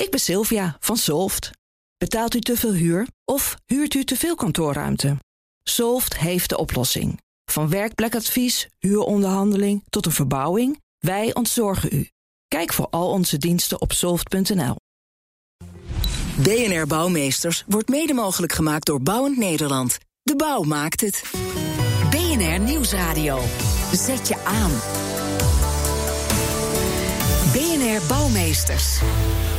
Ik ben Sylvia van Solft. Betaalt u te veel huur of huurt u te veel kantoorruimte? Solft heeft de oplossing. Van werkplekadvies, huuronderhandeling tot een verbouwing, wij ontzorgen u. Kijk voor al onze diensten op soft.nl. BNR Bouwmeesters wordt mede mogelijk gemaakt door Bouwend Nederland. De bouw maakt het. BNR Nieuwsradio. Zet je aan. BNR Bouwmeesters.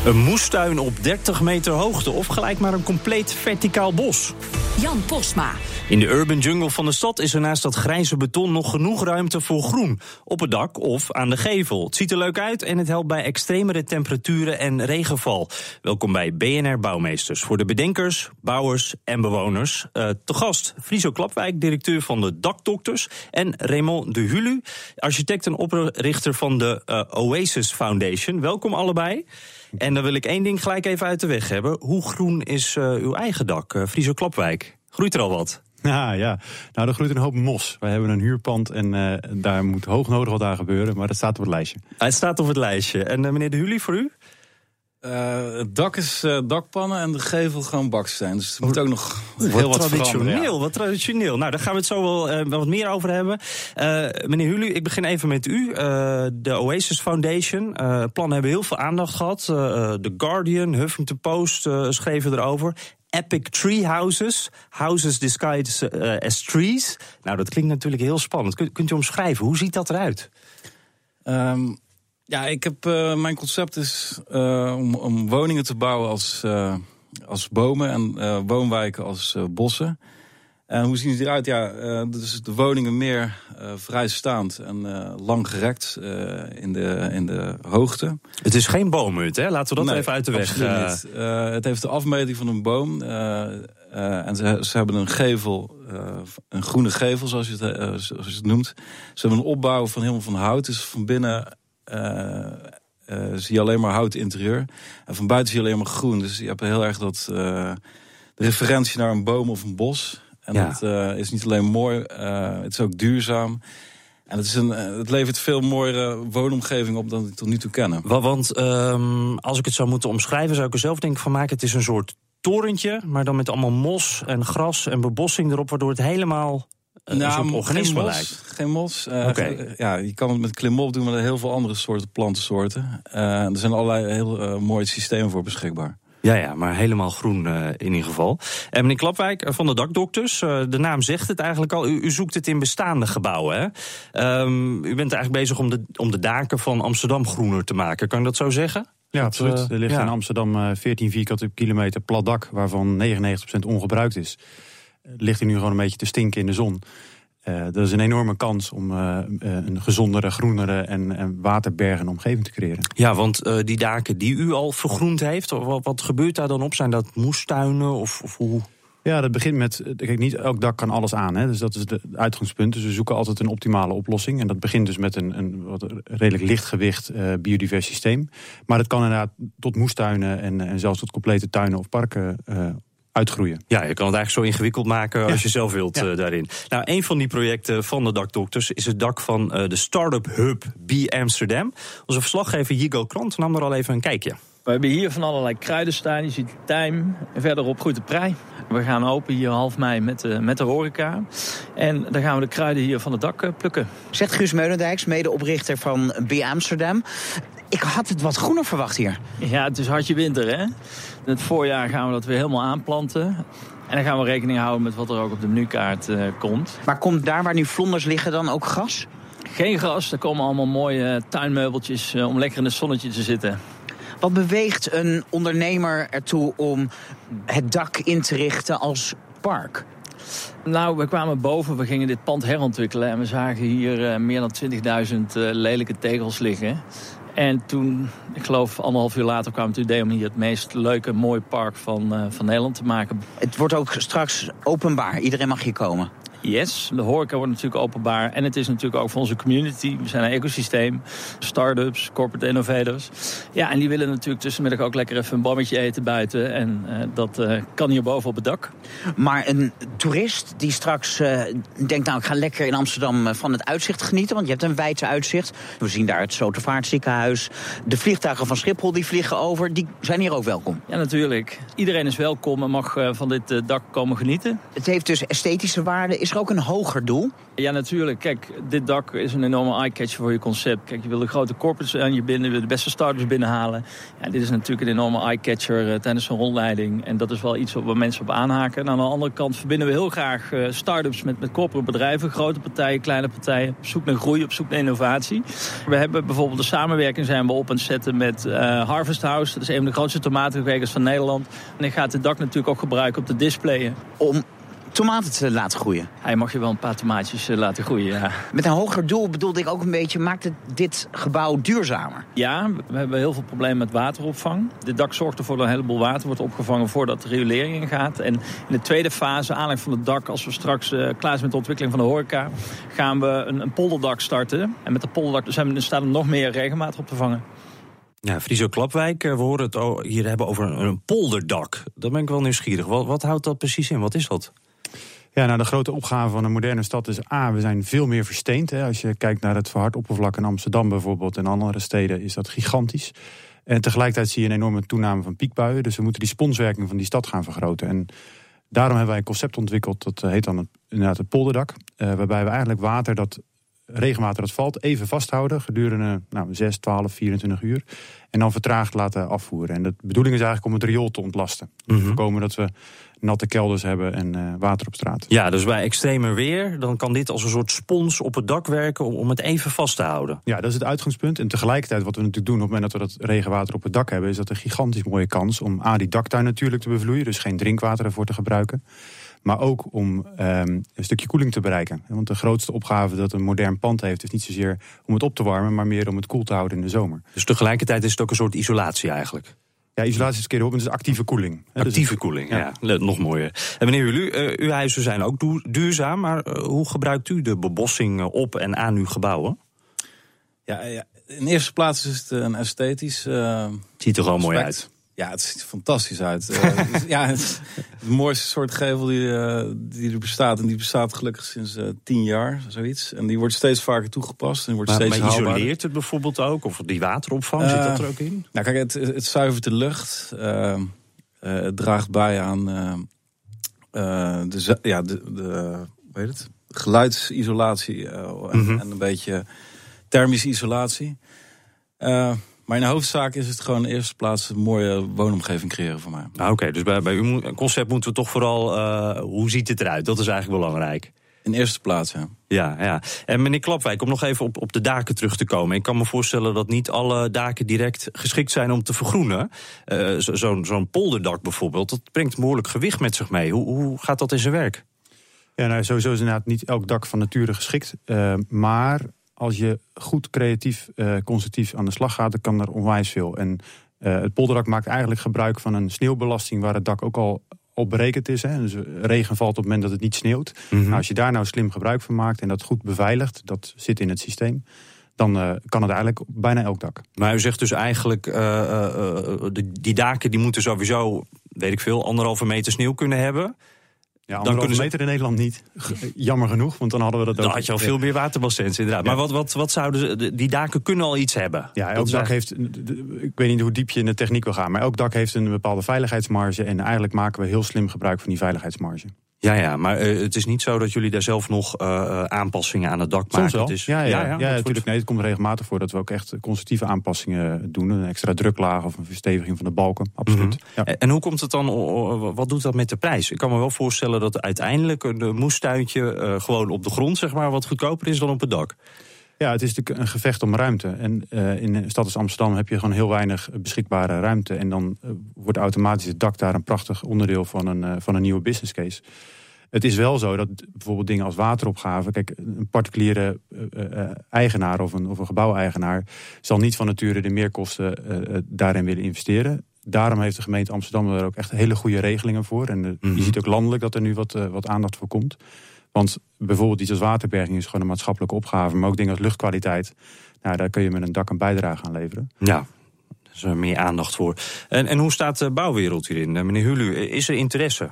Een moestuin op 30 meter hoogte of gelijk maar een compleet verticaal bos. Jan Posma. In de urban jungle van de stad is er naast dat grijze beton nog genoeg ruimte voor groen. Op het dak of aan de gevel. Het ziet er leuk uit en het helpt bij extremere temperaturen en regenval. Welkom bij BNR Bouwmeesters. Voor de bedenkers, bouwers en bewoners. Uh, te gast Friso Klapwijk, directeur van de Dakdokters. En Raymond de Hulu, architect en oprichter van de uh, Oasis Foundation. Welkom allebei. En dan wil ik één ding gelijk even uit de weg hebben. Hoe groen is uh, uw eigen dak, uh, Friso Klapwijk? Groeit er al wat? Ja, ja, nou er groeit een hoop mos. Wij hebben een huurpand en uh, daar moet hoog nodig wat aan gebeuren, maar dat staat op het lijstje. Het staat op het lijstje. En meneer De Hulie, voor u? Uh, het dak is uh, dakpannen en de gevel gewoon baksteen. Dus er moet ook nog heel wat, wat traditioneel. Ja. Wat traditioneel. Nou, daar gaan we het zo wel, uh, wel wat meer over hebben. meneer Hulu, ik begin even met u. de Oasis Foundation. plannen hebben heel veel aandacht gehad. The Guardian, Huffington Post schreven erover. Epic Tree Houses. Houses disguised as trees. Nou, dat klinkt natuurlijk heel spannend. Kunt, kunt u omschrijven? Hoe ziet dat eruit? Um, ja, ik heb, uh, mijn concept is uh, om, om, woningen te bouwen als, uh, als bomen en woonwijken als bossen. En hoe zien ze eruit? Ja, dus de woningen meer vrijstaand en lang gerekt in, de, in de hoogte. Het is geen boomhut, hè? Laten we dat nee, even uit de weg. Niet. het heeft de afmeting van een boom. en ze, ze, hebben een gevel, een groene gevel, zoals je, het, zoals je het noemt. Ze hebben een opbouw van helemaal van hout. Dus van binnen zie je alleen maar hout interieur. En van buiten zie je alleen maar groen. Dus je hebt heel erg dat uh, de referentie naar een boom of een bos. En ja. dat is niet alleen mooi, het is ook duurzaam. En het, is een, het levert veel mooiere woonomgeving op dan ik tot nu toe kennen. Want um, als ik het zou moeten omschrijven, zou ik er zelf denk van maken: het is een soort torentje, maar dan met allemaal mos en gras en bebossing erop, waardoor het helemaal nou, een organisme geen mos, lijkt. Geen mos. Uh, okay. Ja, je kan het met klimop doen, maar heel veel andere soorten plantensoorten. Uh, er zijn allerlei heel uh, mooie systemen voor beschikbaar. Ja, ja, maar helemaal groen uh, in ieder geval. En meneer Klapwijk van de Dakdokters, uh, de naam zegt het eigenlijk al. U, u zoekt het in bestaande gebouwen. Hè? Um, u bent eigenlijk bezig om de, om de daken van Amsterdam groener te maken. Kan je dat zo zeggen? Ja, absoluut. Er ligt ja. in Amsterdam 14 vierkante kilometer plat dak, waarvan 99% ongebruikt is ligt hij nu gewoon een beetje te stinken in de zon. Uh, dat is een enorme kans om uh, een gezondere, groenere en, en waterbergen omgeving te creëren. Ja, want uh, die daken die u al vergroend heeft, wat, wat, gebeurt daar dan op? Zijn dat moestuinen of, of hoe? Ja, dat begint met. Kijk, niet elk dak kan alles aan. Hè, dus dat is het uitgangspunt. Dus we zoeken altijd een optimale oplossing. En dat begint dus met een, een wat redelijk lichtgewicht biodivers systeem. Maar dat kan inderdaad tot moestuinen en, en zelfs tot complete tuinen of parken uitgroeien. Ja, je kan het eigenlijk zo ingewikkeld maken als ja. je zelf wilt ja. uh, daarin. Nou, een van die projecten van de dakdokters is het dak van uh, de start-up hub B Amsterdam. Onze verslaggever Jigo Krant nam er al even een kijkje. We hebben hier van allerlei kruiden staan. Je ziet de tijm. En verderop groeit de prei. We gaan open hier half mei met de, met de horeca. En dan gaan we de kruiden hier van het dak plukken. Zegt Guus Meulendijks, medeoprichter van B Amsterdam. Ik had het wat groener verwacht hier. Ja, het is hartje winter, hè? In het voorjaar gaan we dat weer helemaal aanplanten. En dan gaan we rekening houden met wat er ook op de menukaart uh, komt. Maar komt daar waar nu vlonders liggen dan ook gras? Geen gras, er komen allemaal mooie tuinmeubeltjes uh, om lekker in het zonnetje te zitten. Wat beweegt een ondernemer ertoe om het dak in te richten als park? Nou, we kwamen boven, we gingen dit pand herontwikkelen... en we zagen hier uh, meer dan 20.000 uh, lelijke tegels liggen. En toen, ik geloof anderhalf uur later, kwam het idee om hier het meest leuke, mooie park van, uh, van Nederland te maken. Het wordt ook straks openbaar, iedereen mag hier komen. Yes, de horeca wordt natuurlijk openbaar. En het is natuurlijk ook voor onze community. We zijn een ecosysteem. Start-ups, corporate innovators. Ja, en die willen natuurlijk tussenmiddag ook lekker even een bommetje eten buiten. En uh, dat uh, kan hier boven op het dak. Maar een toerist die straks uh, denkt... nou, ik ga lekker in Amsterdam van het uitzicht genieten. Want je hebt een wijdse uitzicht. We zien daar het Slotervaartziekenhuis. De vliegtuigen van Schiphol die vliegen over. Die zijn hier ook welkom. Ja, natuurlijk. Iedereen is welkom en mag van dit dak komen genieten. Het heeft dus esthetische waarde. Is er ook een hoger doel? Ja, natuurlijk. Kijk, dit dak is een enorme eye-catcher voor je concept. Kijk, je wil de grote corporates aan je binnen, je wil de beste starters binnenhalen. Ja, dit is natuurlijk een enorme eye-catcher uh, tijdens een rondleiding. En dat is wel iets waar mensen op aanhaken. En aan de andere kant verbinden we heel graag uh, start-ups met, met corporate bedrijven. Grote partijen, kleine partijen. Op zoek naar groei, op zoek naar innovatie. We hebben bijvoorbeeld de samenwerking zijn we op aan het zetten met uh, Harvest House. Dat is een van de grootste tomatenkwekers van Nederland. En ik ga het dak natuurlijk ook gebruiken op de displayen. Om tomaten te laten groeien. Hij mag je wel een paar tomaatjes uh, laten groeien, ja. Met een hoger doel bedoelde ik ook een beetje... maakt het dit gebouw duurzamer? Ja, we hebben heel veel problemen met wateropvang. Dit dak zorgt ervoor dat een heleboel water wordt opgevangen... voordat de riolering ingaat. En in de tweede fase, aanleg van het dak... als we straks uh, klaar zijn met de ontwikkeling van de horeca... gaan we een, een polderdak starten. En met de polderdak zijn we in staat om nog meer regenwater op te vangen. Ja, Friso Klapwijk, we horen het hier hebben over een, een polderdak. Daar ben ik wel nieuwsgierig. Wat, wat houdt dat precies in? Wat is dat? Ja, nou de grote opgave van een moderne stad is A, we zijn veel meer versteend. Hè. Als je kijkt naar het verhard oppervlak in Amsterdam bijvoorbeeld en andere steden is dat gigantisch. En tegelijkertijd zie je een enorme toename van piekbuien. Dus we moeten die sponswerking van die stad gaan vergroten. En daarom hebben wij een concept ontwikkeld, dat heet dan het, inderdaad het polderdak. Uh, waarbij we eigenlijk water dat regenwater dat valt even vasthouden gedurende nou, 6, 12, 24 uur. En dan vertraagd laten afvoeren. En de bedoeling is eigenlijk om het riool te ontlasten. Te voorkomen dat we natte kelders hebben en uh, water op straat. Ja, dus bij extremer weer, dan kan dit als een soort spons op het dak werken om, om het even vast te houden. Ja, dat is het uitgangspunt. En tegelijkertijd wat we natuurlijk doen op het moment dat we dat regenwater op het dak hebben, is dat een gigantisch mooie kans om A, die daktuin natuurlijk te bevloeien, dus geen drinkwater ervoor te gebruiken. Maar ook om um, een stukje koeling te bereiken. Want de grootste opgave dat een modern pand heeft, is niet zozeer om het op te warmen, maar meer om het koel te houden in de zomer. Dus tegelijkertijd is het ook een soort isolatie eigenlijk. Ja, isolatie is keer op, het is actieve koeling. Actieve koeling, ja. ja. Nog mooier. En meneer Ulu, uh, uw huizen zijn ook duurzaam, maar uh, hoe gebruikt u de bebossing op en aan uw gebouwen? Ja, ja in eerste plaats is het een esthetisch. Uh, Ziet er gewoon mooi uit. Ja, het ziet er fantastisch uit. uh, dus, ja, het is mooiste soort gevel die, uh, die er bestaat. En die bestaat gelukkig sinds uh, tien jaar, zoiets. En die wordt steeds vaker toegepast. En wordt maar, steeds maar isoleert het bijvoorbeeld ook? Of die wateropvang, zit dat er ook in? Nou kijk, het, het zuivert de lucht. het draagt bij aan de, ja, de, de, weet het? geluidsisolatie. en, mm -hmm. en, een beetje thermische isolatie. Maar in de hoofdzaak is het gewoon in eerste plaats een mooie woonomgeving creëren voor mij. Ah, Oké, okay, dus bij, bij uw concept moeten we toch vooral, uh, hoe ziet het eruit? Dat is eigenlijk belangrijk. In eerste plaats, ja. Ja, ja. En meneer Klapwijk, om nog even op, op de daken terug te komen. Ik kan me voorstellen dat niet alle daken direct geschikt zijn om te vergroenen. Uh, Zo'n zo polderdak bijvoorbeeld, dat brengt behoorlijk gewicht met zich mee. Hoe, hoe gaat dat in zijn werk? Ja, nou, sowieso is inderdaad niet elk dak van nature geschikt. Uh, maar als je goed creatief, uh, constructief aan de slag gaat, dan kan er onwijs veel. En uh, het polderdak maakt eigenlijk gebruik van een sneeuwbelasting waar het dak ook al op berekend is. Hè. Dus regen valt op het moment dat het niet sneeuwt. Mm -hmm. nou, als je daar nou slim gebruik van maakt en dat goed beveiligt, dat zit in het systeem. Dan uh, kan het eigenlijk bijna elk dak. Maar u zegt dus eigenlijk, die daken die moeten sowieso, weet ik veel, anderhalve meter sneeuw kunnen hebben. Ja, dan kunnen ze meter in Nederland niet. Jammer genoeg, want dan hadden we dat ook. Dan had je al veel meer waterbassins, inderdaad. Maar wat, wat, wat zouden ze, die daken kunnen al iets hebben? Ja, elk dak heeft, ik weet niet hoe diep je in de techniek wil gaan, maar elk dak heeft een bepaalde veiligheidsmarge. En eigenlijk maken we heel slim gebruik van die veiligheidsmarge. Ja, ja, maar uh, het is niet zo dat jullie daar zelf nog uh, aanpassingen aan het dak Soms maken. Wel. Het is, ja, ja, ja, ja, ja natuurlijk. Nee, het komt regelmatig voor dat we ook echt constructieve aanpassingen doen. Een extra druklaag of een versteviging van de balken. Absoluut. Mm -hmm. ja. En hoe komt het dan, wat doet dat met de prijs? Ik kan me wel voorstellen dat uiteindelijk een moestuintje uh, gewoon op de grond zeg maar, wat goedkoper is dan op het dak. Ja, het is natuurlijk een gevecht om ruimte. En uh, in de stad als Amsterdam heb je gewoon heel weinig beschikbare ruimte. En dan uh, wordt automatisch het dak daar een prachtig onderdeel van een, uh, van een nieuwe business case. Het is wel zo dat bijvoorbeeld dingen als wateropgave... Kijk, een particuliere eigenaar of een, of een gebouweigenaar... zal niet van nature de meerkosten daarin willen investeren. Daarom heeft de gemeente Amsterdam er ook echt hele goede regelingen voor. En mm -hmm. je ziet ook landelijk dat er nu wat, wat aandacht voor komt. Want bijvoorbeeld iets als waterberging is gewoon een maatschappelijke opgave. Maar ook dingen als luchtkwaliteit. Nou, daar kun je met een dak een bijdrage aan leveren. Ja, er is er meer aandacht voor. En, en hoe staat de bouwwereld hierin? Eh, meneer Hulu, is er interesse?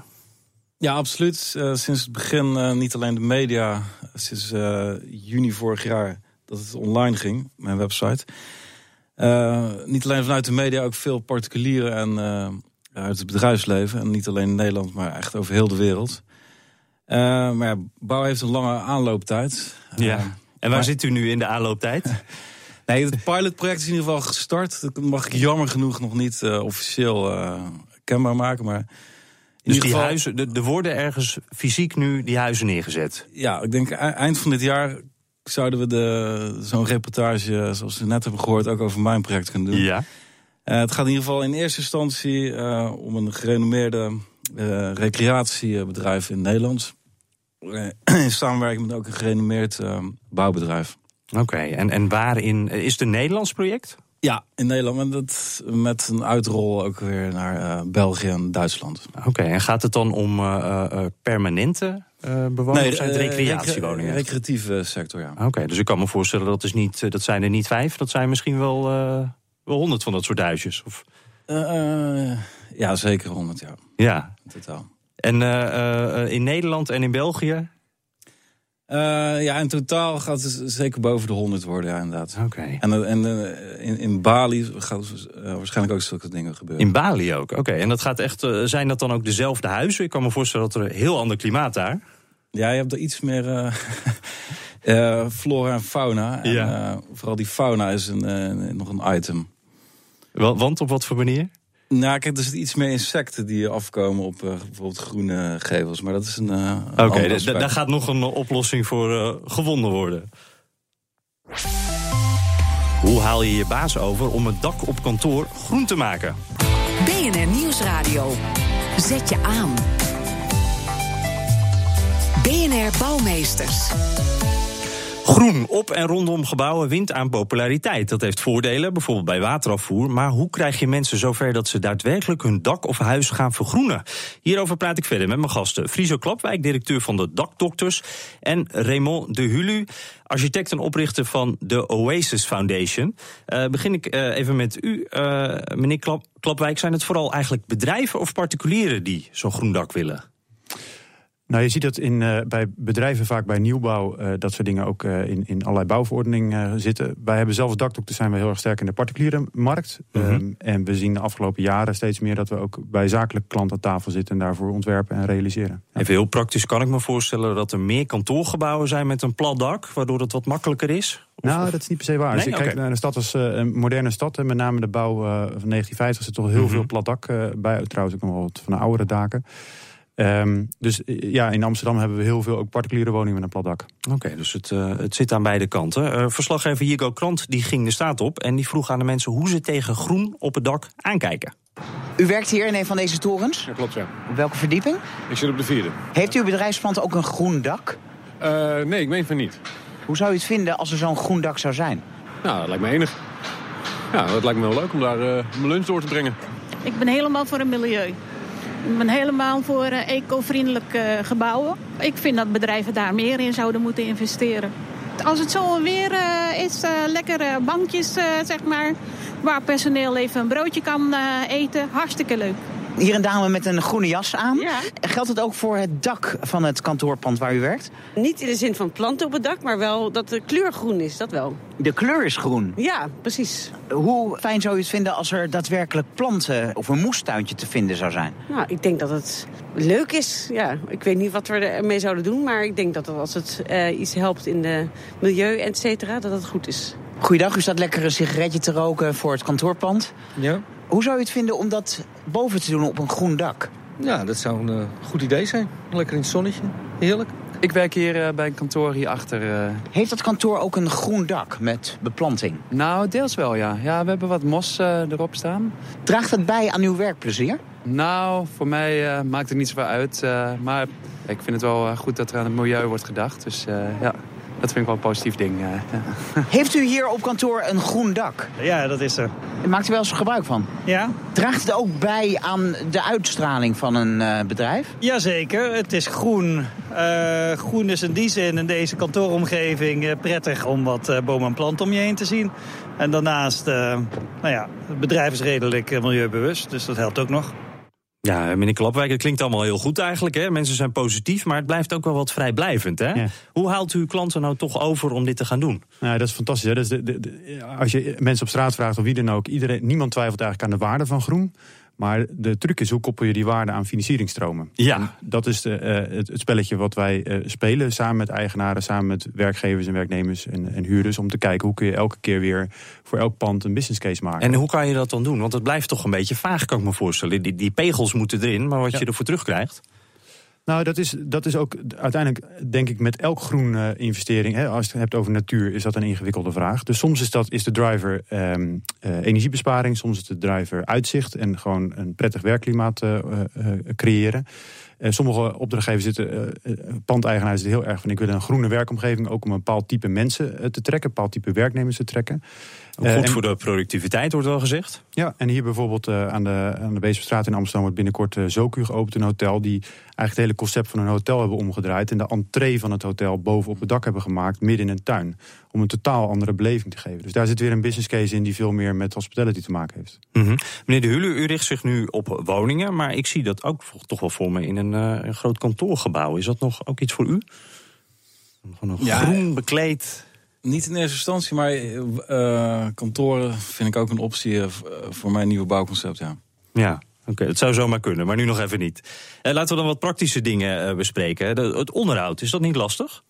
Ja, absoluut. Uh, sinds het begin, uh, niet alleen de media, sinds uh, juni vorig jaar dat het online ging, mijn website. niet alleen vanuit de media, ook veel particulieren en uit het bedrijfsleven. En niet alleen in Nederland, maar echt over heel de wereld. Maar ja, bouw heeft een lange aanlooptijd. Ja. en waar maar... zit u nu in de aanlooptijd? nee, het pilotproject is in ieder geval gestart. Dat mag ik jammer genoeg nog niet officieel kenbaar maken, maar dus die huizen, er worden ergens fysiek nu die huizen neergezet? Ja, ik denk e- eind van dit jaar zouden we de, zo'n reportage, zoals we net hebben gehoord, ook over mijn project kunnen doen. Ja. Uh, het gaat in ieder geval in eerste instantie uh, om een gerenommeerde uh, recreatiebedrijf in Nederland. in samenwerking met ook een gerenommeerd bouwbedrijf. Oké, en, en waarin is het een Nederlands project? Ja, in Nederland. En dat met een uitrol ook weer naar uh, België en Duitsland. Oké, en gaat het dan om uh, uh, permanente bewoners nee, zijn het recreatiewoningen? recreatieve sector, ja. Oké, dus ik kan me voorstellen dat, is niet, dat zijn er niet vijf. Dat zijn misschien wel, wel honderd van dat soort huisjes. Of... ja, zeker honderd, ja. Ja. In totaal. En in Nederland en in België uh, ja, in totaal gaat het zeker boven de 100 worden, ja, inderdaad. Oké. En, en in, in Bali gaat waarschijnlijk ook zulke dingen gebeuren. In Bali ook, oké. En dat gaat echt, zijn dat dan ook dezelfde huizen? Ik kan me voorstellen dat er een heel ander klimaat daar. Ja, je hebt er iets meer flora en fauna. En, ja. vooral die fauna is een, nog een item. Want op wat voor manier? Nou, kijk, er zit iets meer insecten die afkomen op uh, bijvoorbeeld groene gevels. Maar dat is een. Uh, Oké, okay, daar gaat nog een oplossing voor uh, gevonden worden. Hoe haal je je baas over om het dak op kantoor groen te maken? BNR Nieuwsradio. Zet je aan. BNR Bouwmeesters. Groen op en rondom gebouwen wint aan populariteit. Dat heeft voordelen, bijvoorbeeld bij waterafvoer. Maar hoe krijg je mensen zover dat ze daadwerkelijk hun dak of huis gaan vergroenen? Hierover praat ik verder met mijn gasten. Friso Klapwijk, directeur van de Dakdokters. En Raymond de Hulu, architect en oprichter van de Oasis Foundation. Uh, begin ik uh, even met u, uh, meneer Klap, Klapwijk. Zijn het vooral eigenlijk bedrijven of particulieren die zo'n groen dak willen? Nou, je ziet dat in, uh, bij bedrijven vaak bij nieuwbouw uh, dat soort dingen ook uh, in, in allerlei bouwverordeningen zitten. Wij hebben zelfs dakdokters zijn we heel erg sterk in de particuliere markt. Mm -hmm. um, en we zien de afgelopen jaren steeds meer dat we ook bij zakelijke klanten aan tafel zitten en daarvoor ontwerpen en realiseren. Ja. Even heel praktisch kan ik me voorstellen dat er meer kantoorgebouwen zijn met een plat dak, waardoor het wat makkelijker is. Of, nou, dat is niet per se waar. Nee? Als je okay. kijkt naar een stad als een moderne stad, en met name de bouw van 1950, zit toch heel mm -hmm. veel plat dak bij. Trouwens ook nog wat van de oudere daken. Um, dus ja, in Amsterdam hebben we heel veel ook particuliere woningen met een plat dak. Oké, okay, dus het, uh, het zit aan beide kanten. Uh, verslaggever Hugo Krant die ging de staat op en die vroeg aan de mensen hoe ze tegen groen op het dak aankijken. U werkt hier in een van deze torens? Ja, klopt ja. Op welke verdieping? Ik zit op de vierde. Heeft uw bedrijfspand ook een groen dak? Uh, nee, ik meen van niet. Hoe zou u het vinden als er zo'n groen dak zou zijn? Nou, dat lijkt me enig. Ja, dat lijkt me wel leuk om daar mijn lunch door te brengen. Ik ben helemaal voor een milieu. Helemaal voor uh, eco-vriendelijke gebouwen. Ik vind dat bedrijven daar meer in zouden moeten investeren. Als het zo weer uh, is, lekkere bankjes, zeg maar, waar personeel even een broodje kan eten, hartstikke leuk. Hier een dame met een groene jas aan. Ja. Geldt het ook voor het dak van het kantoorpand waar u werkt? Niet in de zin van planten op het dak, maar wel dat de kleur groen is, dat wel. De kleur is groen? Ja, precies. Hoe fijn zou u het vinden als er daadwerkelijk planten of een moestuintje te vinden zou zijn? Nou, ik denk dat het leuk is. Ja, ik weet niet wat we ermee zouden doen, maar ik denk dat als het uh, iets helpt in de milieu, et cetera, dat het goed is. Goeiedag, u staat lekker een sigaretje te roken voor het kantoorpand. Ja. Hoe zou je het vinden om dat boven te doen op een groen dak? Ja, dat zou een uh, goed idee zijn. Lekker in het zonnetje. Heerlijk. Ik werk hier uh, bij een kantoor hierachter. Uh... Heeft dat kantoor ook een groen dak met beplanting? Nou, deels wel, ja. Ja, we hebben wat mos erop staan. Draagt dat bij aan uw werkplezier? Nou, voor mij maakt het niet zoveel uit. maar ik vind het wel goed dat er aan het milieu wordt gedacht. Dus ja. Dat vind ik wel een positief ding. ja. Heeft u hier op kantoor een groen dak? Ja, dat is er. Maakt u wel eens gebruik van? Ja? Draagt het ook bij aan de uitstraling van een eh, bedrijf? Jazeker, het is groen. Eh, groen is in die zin in deze kantooromgeving eh, prettig om wat eh, bomen en planten om je heen te zien. En daarnaast, eh, nou ja, het bedrijf is redelijk milieubewust, dus dat helpt ook nog. Ja, meneer Klapwijk, het klinkt allemaal heel goed eigenlijk. Hè? Mensen zijn positief, maar het blijft ook wel wat vrijblijvend. Hè? Ja. Hoe haalt u klanten nou toch over om dit te gaan doen? Nou, dat is fantastisch. Hè? Dat is de, de- de- als je mensen op straat vraagt of wie dan ook, iedereen, niemand twijfelt eigenlijk aan de waarde van groen. Maar de truc is hoe koppel je die waarde aan financieringstromen. Ja. En dat is de, eh, het, het spelletje wat wij eh, spelen samen met eigenaren, samen met werkgevers en werknemers en, en huurders. Om te kijken hoe kun je elke keer weer voor elk pand een business case maken. En hoe kan je dat dan doen? Want het blijft toch een beetje vaag, kan ik me voorstellen. Die, die pegels moeten erin, maar wat Ja. je ervoor terugkrijgt. Nou, dat is, dat is ook uiteindelijk, denk ik, met elk groene investering. Hè, als je het hebt over natuur, is dat een ingewikkelde vraag. Dus soms is, dat, is de driver ehm, eh, energiebesparing, soms is de driver uitzicht en gewoon een prettig werkklimaat eh, eh, eh, creëren. Eh, sommige opdrachtgevers zitten, eh, eh, pandeigenaren zitten heel erg van: ik wil een groene werkomgeving, ook om een bepaald type mensen te trekken, een bepaald type werknemers te trekken. Ook goed en- voor de productiviteit, wordt wel gezegd. ja, en hier bijvoorbeeld aan de, aan de in Amsterdam wordt binnenkort Zoku geopend, een hotel die eigenlijk het hele concept van een hotel hebben omgedraaid en de entree van het hotel bovenop het dak hebben gemaakt, midden in een tuin, om een totaal andere beleving te geven. Dus daar zit weer een business case in die veel meer met hospitality te maken heeft. Mhm. Meneer De Hule, u richt zich nu op woningen, maar ik zie dat ook toch wel voor me in een, eh, een groot kantoorgebouw. Is dat nog ook iets voor u? Gewoon een Ja, groen bekleed. Niet in eerste instantie, maar eh, kantoren vind ik ook een optie voor mijn nieuwe bouwconcept. Ja. Ja, oké, het zou zomaar kunnen, maar nu nog even niet. Laten we dan wat praktische dingen bespreken. De- het onderhoud, is dat niet lastig?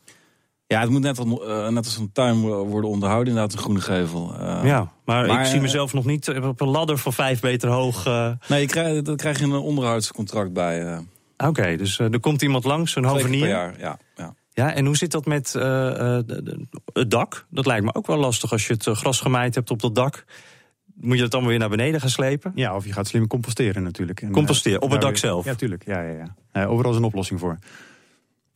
Ja, het moet net, al, eh, net als een tuin worden onderhouden, inderdaad, een groene gevel. Eh, ja, maar, maar, ik zie eh, mezelf nog niet op een ladder van vijf meter hoog. eh. Nee, je krijg, daar krijg je een onderhoudscontract bij. eh, Oké, dus er komt iemand langs, een hovenier. per jaar. Ja, ja. Ja, en hoe zit dat met eh, eh, het dak? Dat lijkt me ook wel lastig als je het gras gemaaid hebt op dat dak. Moet je dat dan weer naar beneden gaan slepen? Ja, of je gaat slim composteren natuurlijk. En, Composteren, op het dak zelf? Ja, tuurlijk. Ja, ja, ja. Overal is een oplossing voor.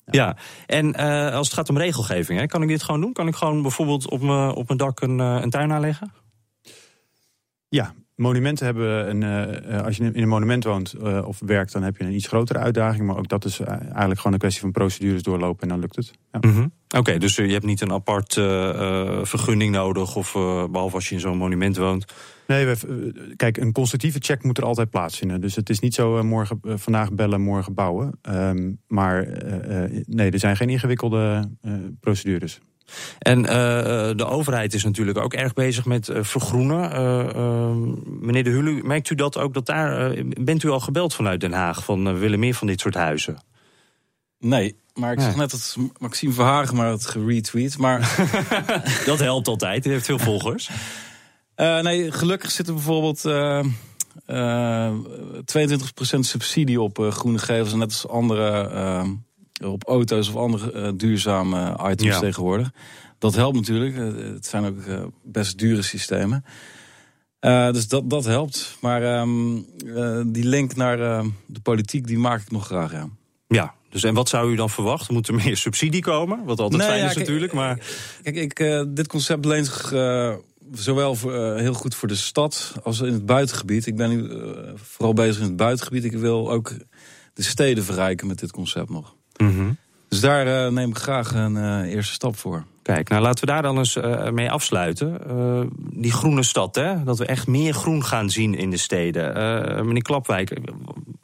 Ja, en eh, als het gaat om regelgeving, hè, kan ik dit gewoon doen? Kan ik gewoon bijvoorbeeld op mijn op mijn dak een, eh, een tuin aanleggen? Ja, monumenten hebben een. eh, als je in een monument woont of werkt, dan heb je een iets grotere uitdaging. Maar ook dat is eigenlijk gewoon een kwestie van procedures doorlopen en dan lukt het. Ja. Mhm. Oké, dus je hebt niet een apart vergunning nodig, of eh, behalve als je in zo'n monument woont. Nee, we, kijk, een constructieve check moet er altijd plaatsvinden. Dus het is niet zo eh, morgen, eh, vandaag bellen, morgen bouwen. Ehm, maar eh, nee, er zijn geen ingewikkelde eh, procedures. En eh, de overheid is natuurlijk ook erg bezig met vergroenen. Eh, eh, meneer De Hulu, merkt u dat ook? Dat daar, bent u al gebeld vanuit Den Haag van we willen meer van dit soort huizen? Nee, maar ik Ja. zag net dat Maxime Verhagen maar het geretweet. Maar Dat helpt altijd, u heeft veel volgers. Eh, nee, gelukkig zit er bijvoorbeeld eh, eh, 22% subsidie op eh, groene gevels. Net als andere eh, op auto's of andere eh, duurzame items Ja. tegenwoordig. Dat helpt natuurlijk. Eh, het zijn ook eh, best dure systemen. Eh, dus dat, dat helpt. Maar ehm, eh, die link naar eh, de politiek, die maak ik nog graag, ja. Ja, dus en wat zou u dan verwachten? Moet er meer subsidie komen? Wat altijd Nee, fijn ja, is kijk, natuurlijk, maar... Kijk, ik, eh, dit concept leent zich eh, zowel voor, eh, heel goed voor de stad als in het buitengebied. Ik ben nu eh, vooral bezig in het buitengebied. Ik wil ook de steden verrijken met dit concept nog. Mhm. Dus daar eh, neem ik graag een eerste stap voor. Kijk, nou laten we daar dan eens mee afsluiten. Die groene stad, hè? dat we echt meer groen gaan zien in de steden. Meneer Klapwijk,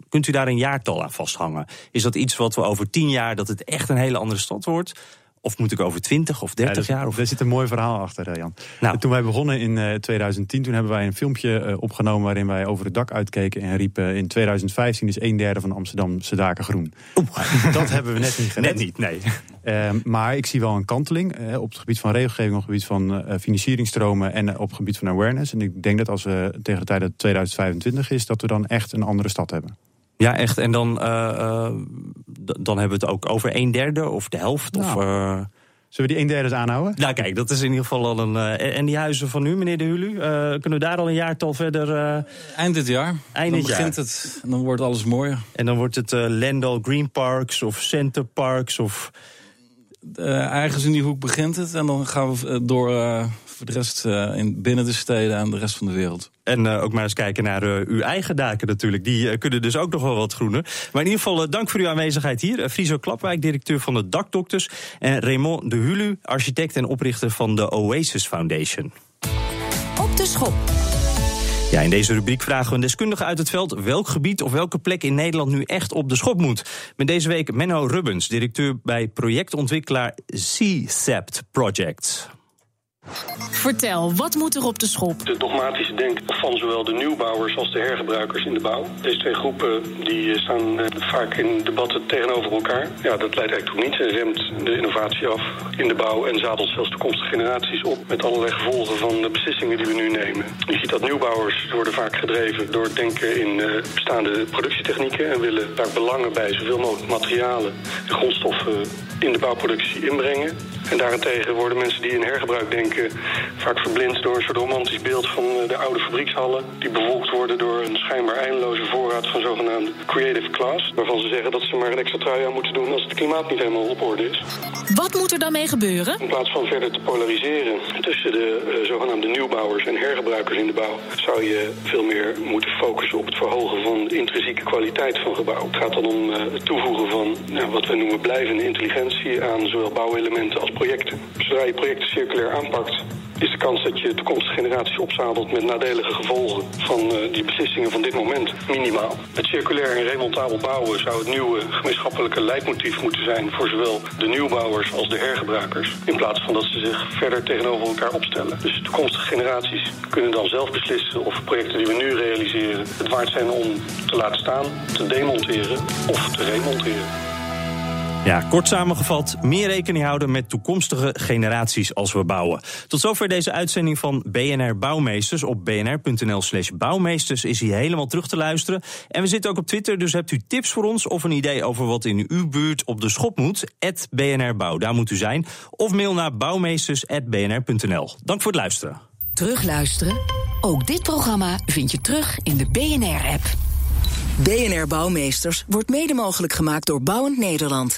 kunt u daar een jaartal aan vasthangen? Is dat iets wat we over tien jaar, dat het echt een hele andere stad wordt? Of moet ik over 20 of 30 Ja, jaar? Of... Daar zit een mooi verhaal achter, eh, Jan. Nou. Toen wij begonnen in eh, 2010, toen hebben wij een filmpje eh, opgenomen... waarin wij over het dak uitkeken en riepen... in 2015 is een derde van Amsterdamse daken groen. Dat hebben we net niet gered. Net niet, nee. Ehm, maar ik zie wel een kanteling eh, op het gebied van regelgeving... op het gebied van eh, financieringstromen en eh, op het gebied van awareness. En ik denk dat als we tegen de tijd dat het 2025 is... dat we dan echt een andere stad hebben. Ja, echt. En dan, eh, eh, dan hebben we het ook over een derde of de helft? Of, Nou. eh, Zullen we die een derde eens aanhouden? Nou, kijk, dat is in ieder geval al een. eh, en die huizen van u, meneer De Hulu, eh, kunnen we daar al een jaartal verder. eh, Eind dit jaar. Eind dan dit jaar. begint het en dan wordt alles mooier. en dan wordt het eh Lendal Green Parks of Center Parks of. uh, ergens in die hoek begint het. En dan gaan we door uh, voor de rest uh, in, binnen de steden en de rest van de wereld. En ook maar eens kijken naar uw eigen daken natuurlijk. Die kunnen dus ook nog wel wat groener. Maar in ieder geval dank voor uw aanwezigheid hier. Friso Klapwijk, directeur van de Dakdokters. En Raymond de Hulu, architect en oprichter van de Oasis Foundation. Op de schop. Ja, in deze rubriek vragen we een deskundige uit het veld welk gebied of welke plek in Nederland nu echt op de schop moet. Met deze week Menno Rubbens, directeur bij projectontwikkelaar C-Sept Projects. Vertel, wat moet er op de schop? De dogmatische denk van zowel de nieuwbouwers als de hergebruikers in de bouw. Deze twee groepen die eh, staan eh, vaak in debatten tegenover elkaar. Ja, dat leidt eigenlijk toch niet en remt de innovatie af in de bouw... en zadelt zelfs toekomstige generaties op met allerlei gevolgen van de beslissingen die we nu nemen. Je ziet dat nieuwbouwers worden vaak gedreven door het denken in uh, bestaande productietechnieken... en willen daar belangen bij zoveel mogelijk materialen en grondstoffen in de bouwproductie inbrengen. En daarentegen worden mensen die in hergebruik denken vaak verblind door een soort romantisch beeld van eh, de oude fabriekshallen. Die bevolkt worden door een schijnbaar eindeloze voorraad van zogenaamde creative class. Waarvan ze zeggen dat ze maar een extra trui aan moeten doen als het klimaat niet helemaal op orde is. Wat moet er dan mee gebeuren? In plaats van verder te polariseren tussen de uh, zogenaamde nieuwbouwers en hergebruikers in de bouw, zou je veel meer moeten focussen op het verhogen van de intrinsieke kwaliteit van gebouw. Het gaat dan om uh, het toevoegen van nou, wat we noemen blijvende intelligentie aan zowel bouwelementen als projecten. Zodra je projecten circulair aanpakt, is de kans dat je toekomstige generaties opzadelt met nadelige gevolgen van uh, die beslissingen van dit moment minimaal. Het circulair en remontabel bouwen zou het nieuwe gemeenschappelijke leidmotief moeten zijn voor zowel de nieuwbouwers als de hergebruikers. In plaats van dat ze zich verder tegenover elkaar opstellen. Dus toekomstige generaties kunnen dan zelf beslissen of projecten die we nu realiseren het waard zijn om te laten staan, te demonteren of te remonteren. Ja, kort samengevat, meer rekening houden met toekomstige generaties als we bouwen. Tot zover deze uitzending van BNR Bouwmeesters. Op bnr.nl slash bouwmeesters is hij helemaal terug te luisteren. En we zitten ook op Twitter, dus hebt u tips voor ons... of een idee over wat in uw buurt op de schop moet? BNR Bouw, daar moet u zijn. Of mail naar bouwmeesters.bnr.nl. Dank voor het luisteren. Terugluisteren? Ook dit programma vind je terug in de BNR-app. BNR Bouwmeesters wordt mede mogelijk gemaakt door Bouwend Nederland...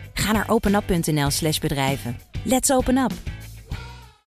Ga naar openup.nl/slash bedrijven. Let's open up!